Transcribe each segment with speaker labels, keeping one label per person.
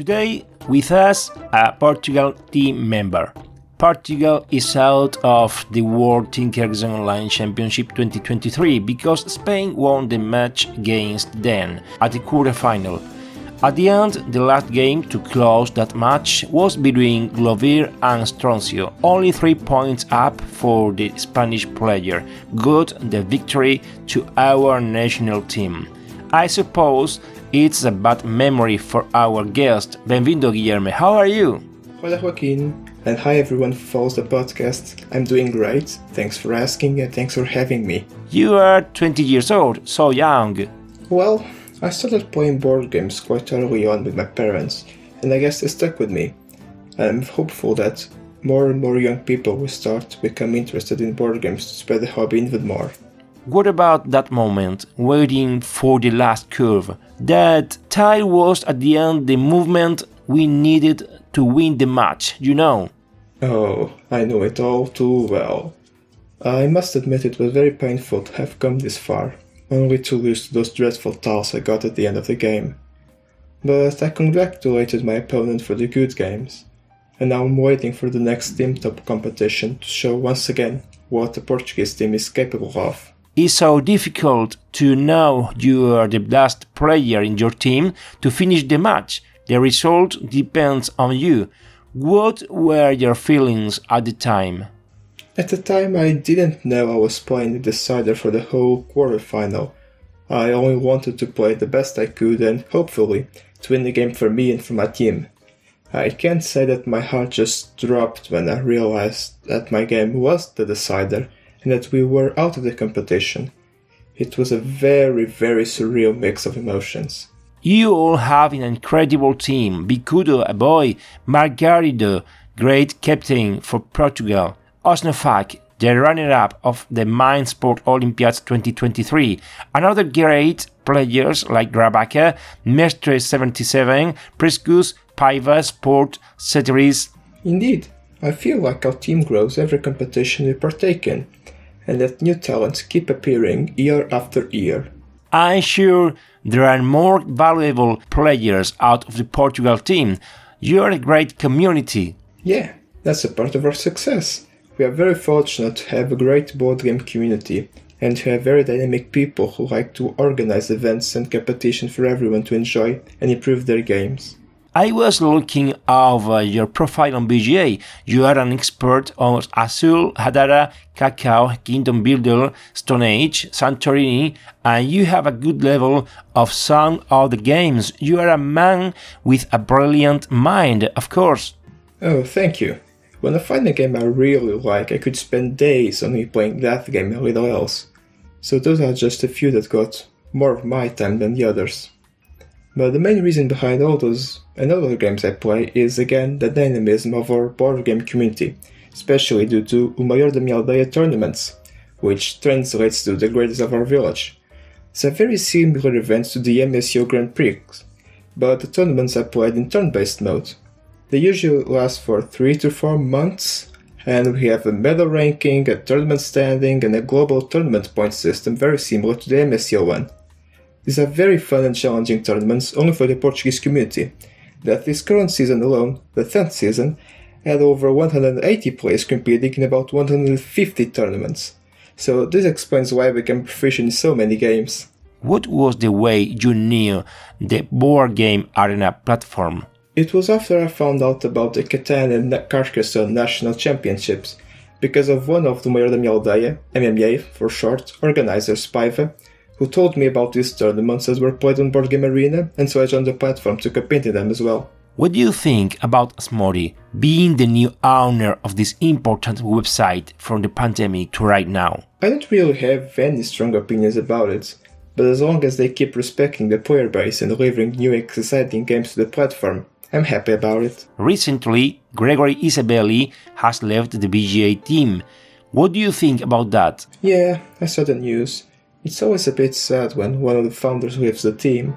Speaker 1: Today, with us, a Portugal team member. Portugal is out of the World Tinkers Online Championship 2023 because Spain won the match against them at the quarterfinal. At the end, the last game to close that match was between Glovir and Stroncio, only three points up for the Spanish player. Good the victory to our national team. I suppose it's a bad memory for our guest. Benvindo, Guilherme. How are you?
Speaker 2: Hola, Joaquin. And hi, everyone who follows the podcast. I'm doing great. Thanks for asking and thanks for having me.
Speaker 1: You are 20 years old, so young.
Speaker 2: Well, I started playing board games quite early on with my parents, and I guess they stuck with me. I'm hopeful that more and more young people will start to become interested in board games to spread the hobby even more.
Speaker 1: What about that moment, waiting for the last curve? That tie was at the end the movement we needed to win the match, you know?
Speaker 2: Oh, I know it all too well. I must admit it was very painful to have come this far, only to lose to those dreadful tiles I got at the end of the game. But I congratulated my opponent for the good games, and now I'm waiting for the next Team Top competition to show once again what the Portuguese team is capable of
Speaker 1: is so difficult to know you are the best player in your team to finish the match. The result depends on you. What were your feelings at the time?
Speaker 2: At the time, I didn't know I was playing the decider for the whole quarterfinal. I only wanted to play the best I could and, hopefully, to win the game for me and for my team. I can't say that my heart just dropped when I realized that my game was the decider and that we were out of the competition. It was a very, very surreal mix of emotions.
Speaker 1: You all have an incredible team. Bicudo, a boy, Margarido, great captain for Portugal, Osnofak, the runner-up of the Mind Sport Olympiads 2023, another great players like Grabaca, Mestre 77, Priscus, Paiva, Sport, Ceteris.
Speaker 2: Indeed, I feel like our team grows every competition we partake in, and that new talents keep appearing year after year.
Speaker 1: I'm sure there are more valuable players out of the Portugal team. You are a great community.
Speaker 2: Yeah, that's a part of our success. We are very fortunate to have a great board game community and to have very dynamic people who like to organize events and competition for everyone to enjoy and improve their games.
Speaker 1: I was looking over your profile on BGA. You are an expert on Azul, Hadara, Cacao, Kingdom Builder, Stone Age, Santorini, and you have a good level of some of the games. You are a man with a brilliant mind, of course.
Speaker 2: Oh, thank you. When I find a game I really like, I could spend days only playing that game and little else. So those are just a few that got more of my time than the others. But the main reason behind all those and other games I play is again the dynamism of our board game community, especially due to O Maior da tournaments, which translates to the greatest of our village. It's a very similar event to the MSO Grand Prix, but the tournaments are played in turn-based mode. They usually last for 3 to 4 months, and we have a medal ranking, a tournament standing, and a global tournament point system very similar to the MSO one. These are very fun and challenging tournaments only for the Portuguese community, that this current season alone, the 10th season, had over 180 players competing in about 150 tournaments. So this explains why I became proficient in so many games.
Speaker 1: What was the way you knew the board game arena platform?
Speaker 2: It was after I found out about the Catan and Carcassonne national championships, because of one of the Maior da Minha Aldeia, MMA for short, organizers Paiva, who told me about these tournaments as were played on Board Game Arena, and so I joined the platform to compete in them as well.
Speaker 1: What do you think about Asmodee being the new owner of this important website from the pandemic to right now?
Speaker 2: I don't really have any strong opinions about it, but as long as they keep respecting the player base and delivering new exciting games to the platform, I'm happy about it.
Speaker 1: Recently, Gregory Isabelli has left the BGA team. What do you think about that?
Speaker 2: Yeah, I saw the news. It's always a bit sad when one of the founders leaves the team,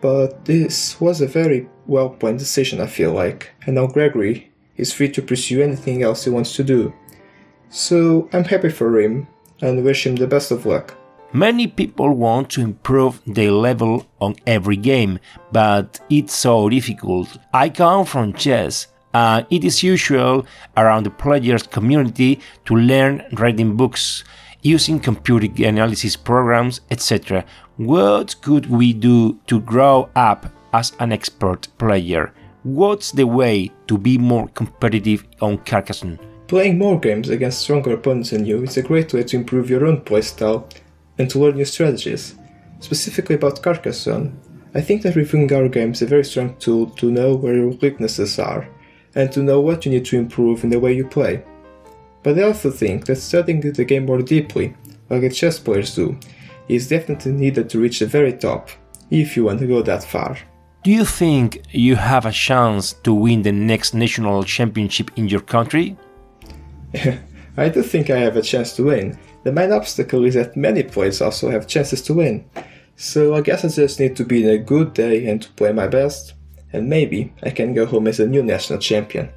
Speaker 2: but this was a very well planned decision, I feel like, and now Gregory is free to pursue anything else he wants to do. So I'm happy for him and wish him the best of luck.
Speaker 1: Many people want to improve their level on every game, but it's so difficult. I come from chess, and it is usual around the players' community to learn reading books, using computer analysis programs, etc. What could we do to grow up as an expert player? What's the way to be more competitive on Carcassonne?
Speaker 2: Playing more games against stronger opponents than you is a great way to improve your own playstyle and to learn new strategies. Specifically about Carcassonne, I think that reviewing our game is a very strong tool to know where your weaknesses are and to know what you need to improve in the way you play. But I also think that studying the game more deeply, like the chess players do, is definitely needed to reach the very top, if you want to go that far.
Speaker 1: Do you think you have a chance to win the next national championship in your country?
Speaker 2: I do think I have a chance to win, the main obstacle is that many players also have chances to win. So I guess I just need to be in a good day and to play my best, and maybe I can go home as a new national champion.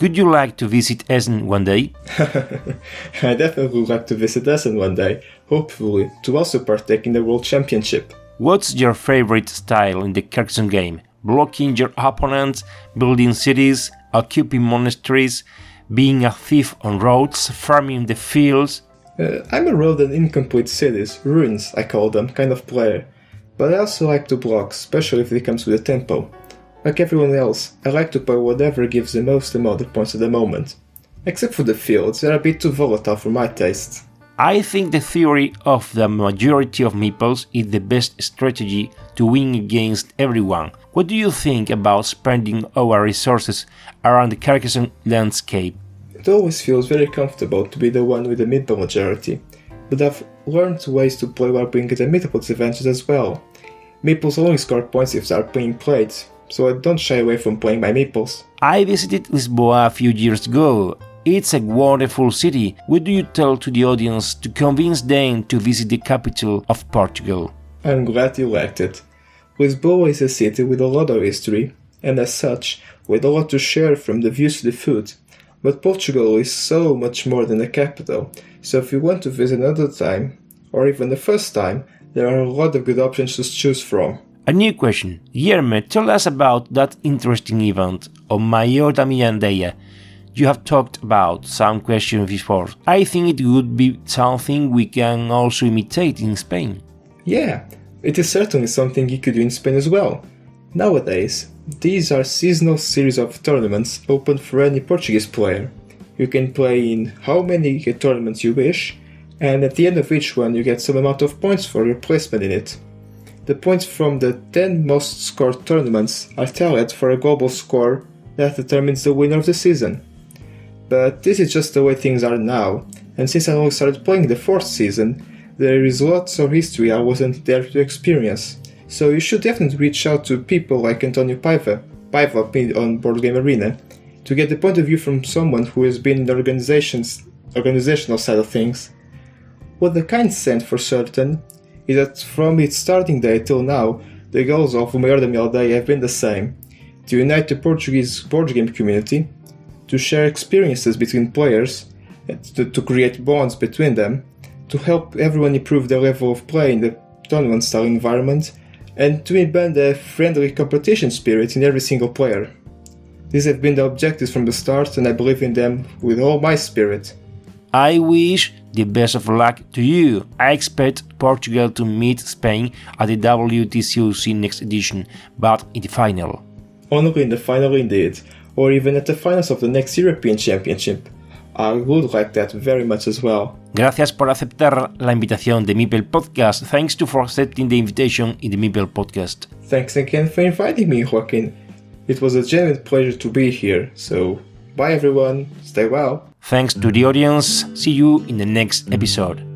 Speaker 1: Could you like to visit Essen one day?
Speaker 2: I definitely would like to visit Essen one day, hopefully to also partake in the World Championship.
Speaker 1: What's your favorite style in the Carcassonne game? Blocking your opponents, building cities, occupying monasteries, being a thief on roads, farming the fields,
Speaker 2: uh, I'm a road and incomplete cities, ruins I call them, kind of player. But I also like to block, especially if it comes with a tempo. Like everyone else, I like to play whatever gives the most amount of points at the moment. Except for the fields, they're a bit too volatile for my taste.
Speaker 1: I think the theory of the majority of meeples is the best strategy to win against everyone. What do you think about spending our resources around the Carcassonne landscape?
Speaker 2: It always feels very comfortable to be the one with the meeple majority, but I've learned ways to play while being at a meeple disadvantage as well. Meeples only score points if they are being played, so I don't shy away from playing my meeples.
Speaker 1: I visited Lisboa a few years ago. It's a wonderful city. What do you tell to the audience to convince them to visit the capital of Portugal?
Speaker 2: I'm glad you liked it. Lisboa is a city with a lot of history, and as such, with a lot to share from the views to the food. But Portugal is so much more than a capital, so if you want to visit another time, or even the first time, there are a lot of good options to choose from.
Speaker 1: A new question. Guilherme, tell us about that interesting event on Maior da Minha You have talked about some questions before. I think it would be something we can also imitate in Spain.
Speaker 2: Yeah, it is certainly something you could do in Spain as well. Nowadays, these are seasonal series of tournaments open for any Portuguese player. You can play in how many tournaments you wish, and at the end of each one you get some amount of points for your placement in it. The points from the 10 most scored tournaments are tallied for a global score that determines the winner of the season. But this is just the way things are now, and since I only started playing the fourth season, there is lots of history I wasn't there to experience. So you should definitely reach out to people like Antonio Paiva, Paiva on Board Game Arena, to get the point of view from someone who has been in the organization's organizational side of things. What the kind sent for certain is that from its starting day till now, the goals of O Maior da Minha Aldeia have been the same to unite the Portuguese board game community, to share experiences between players, to, to create bonds between them, to help everyone improve their level of play in the tournament style environment, and to embed a friendly competition spirit in every single player. These have been the objectives from the start, and I believe in them with all my spirit.
Speaker 1: I wish the best of luck to you. I expect Portugal to meet Spain at the WTCOC next edition, but in the final.
Speaker 2: only in the final indeed, or even at the finals of the next European Championship. I would like that very much as well.
Speaker 1: Gracias por aceptar la invitación de Meeple Podcast. Thanks to for accepting the invitation in the Meeple Podcast.
Speaker 2: Thanks again for inviting me, Joaquin. It was a genuine pleasure to be here. So, bye everyone. Stay well.
Speaker 1: Thanks to the audience. See you in the next episode.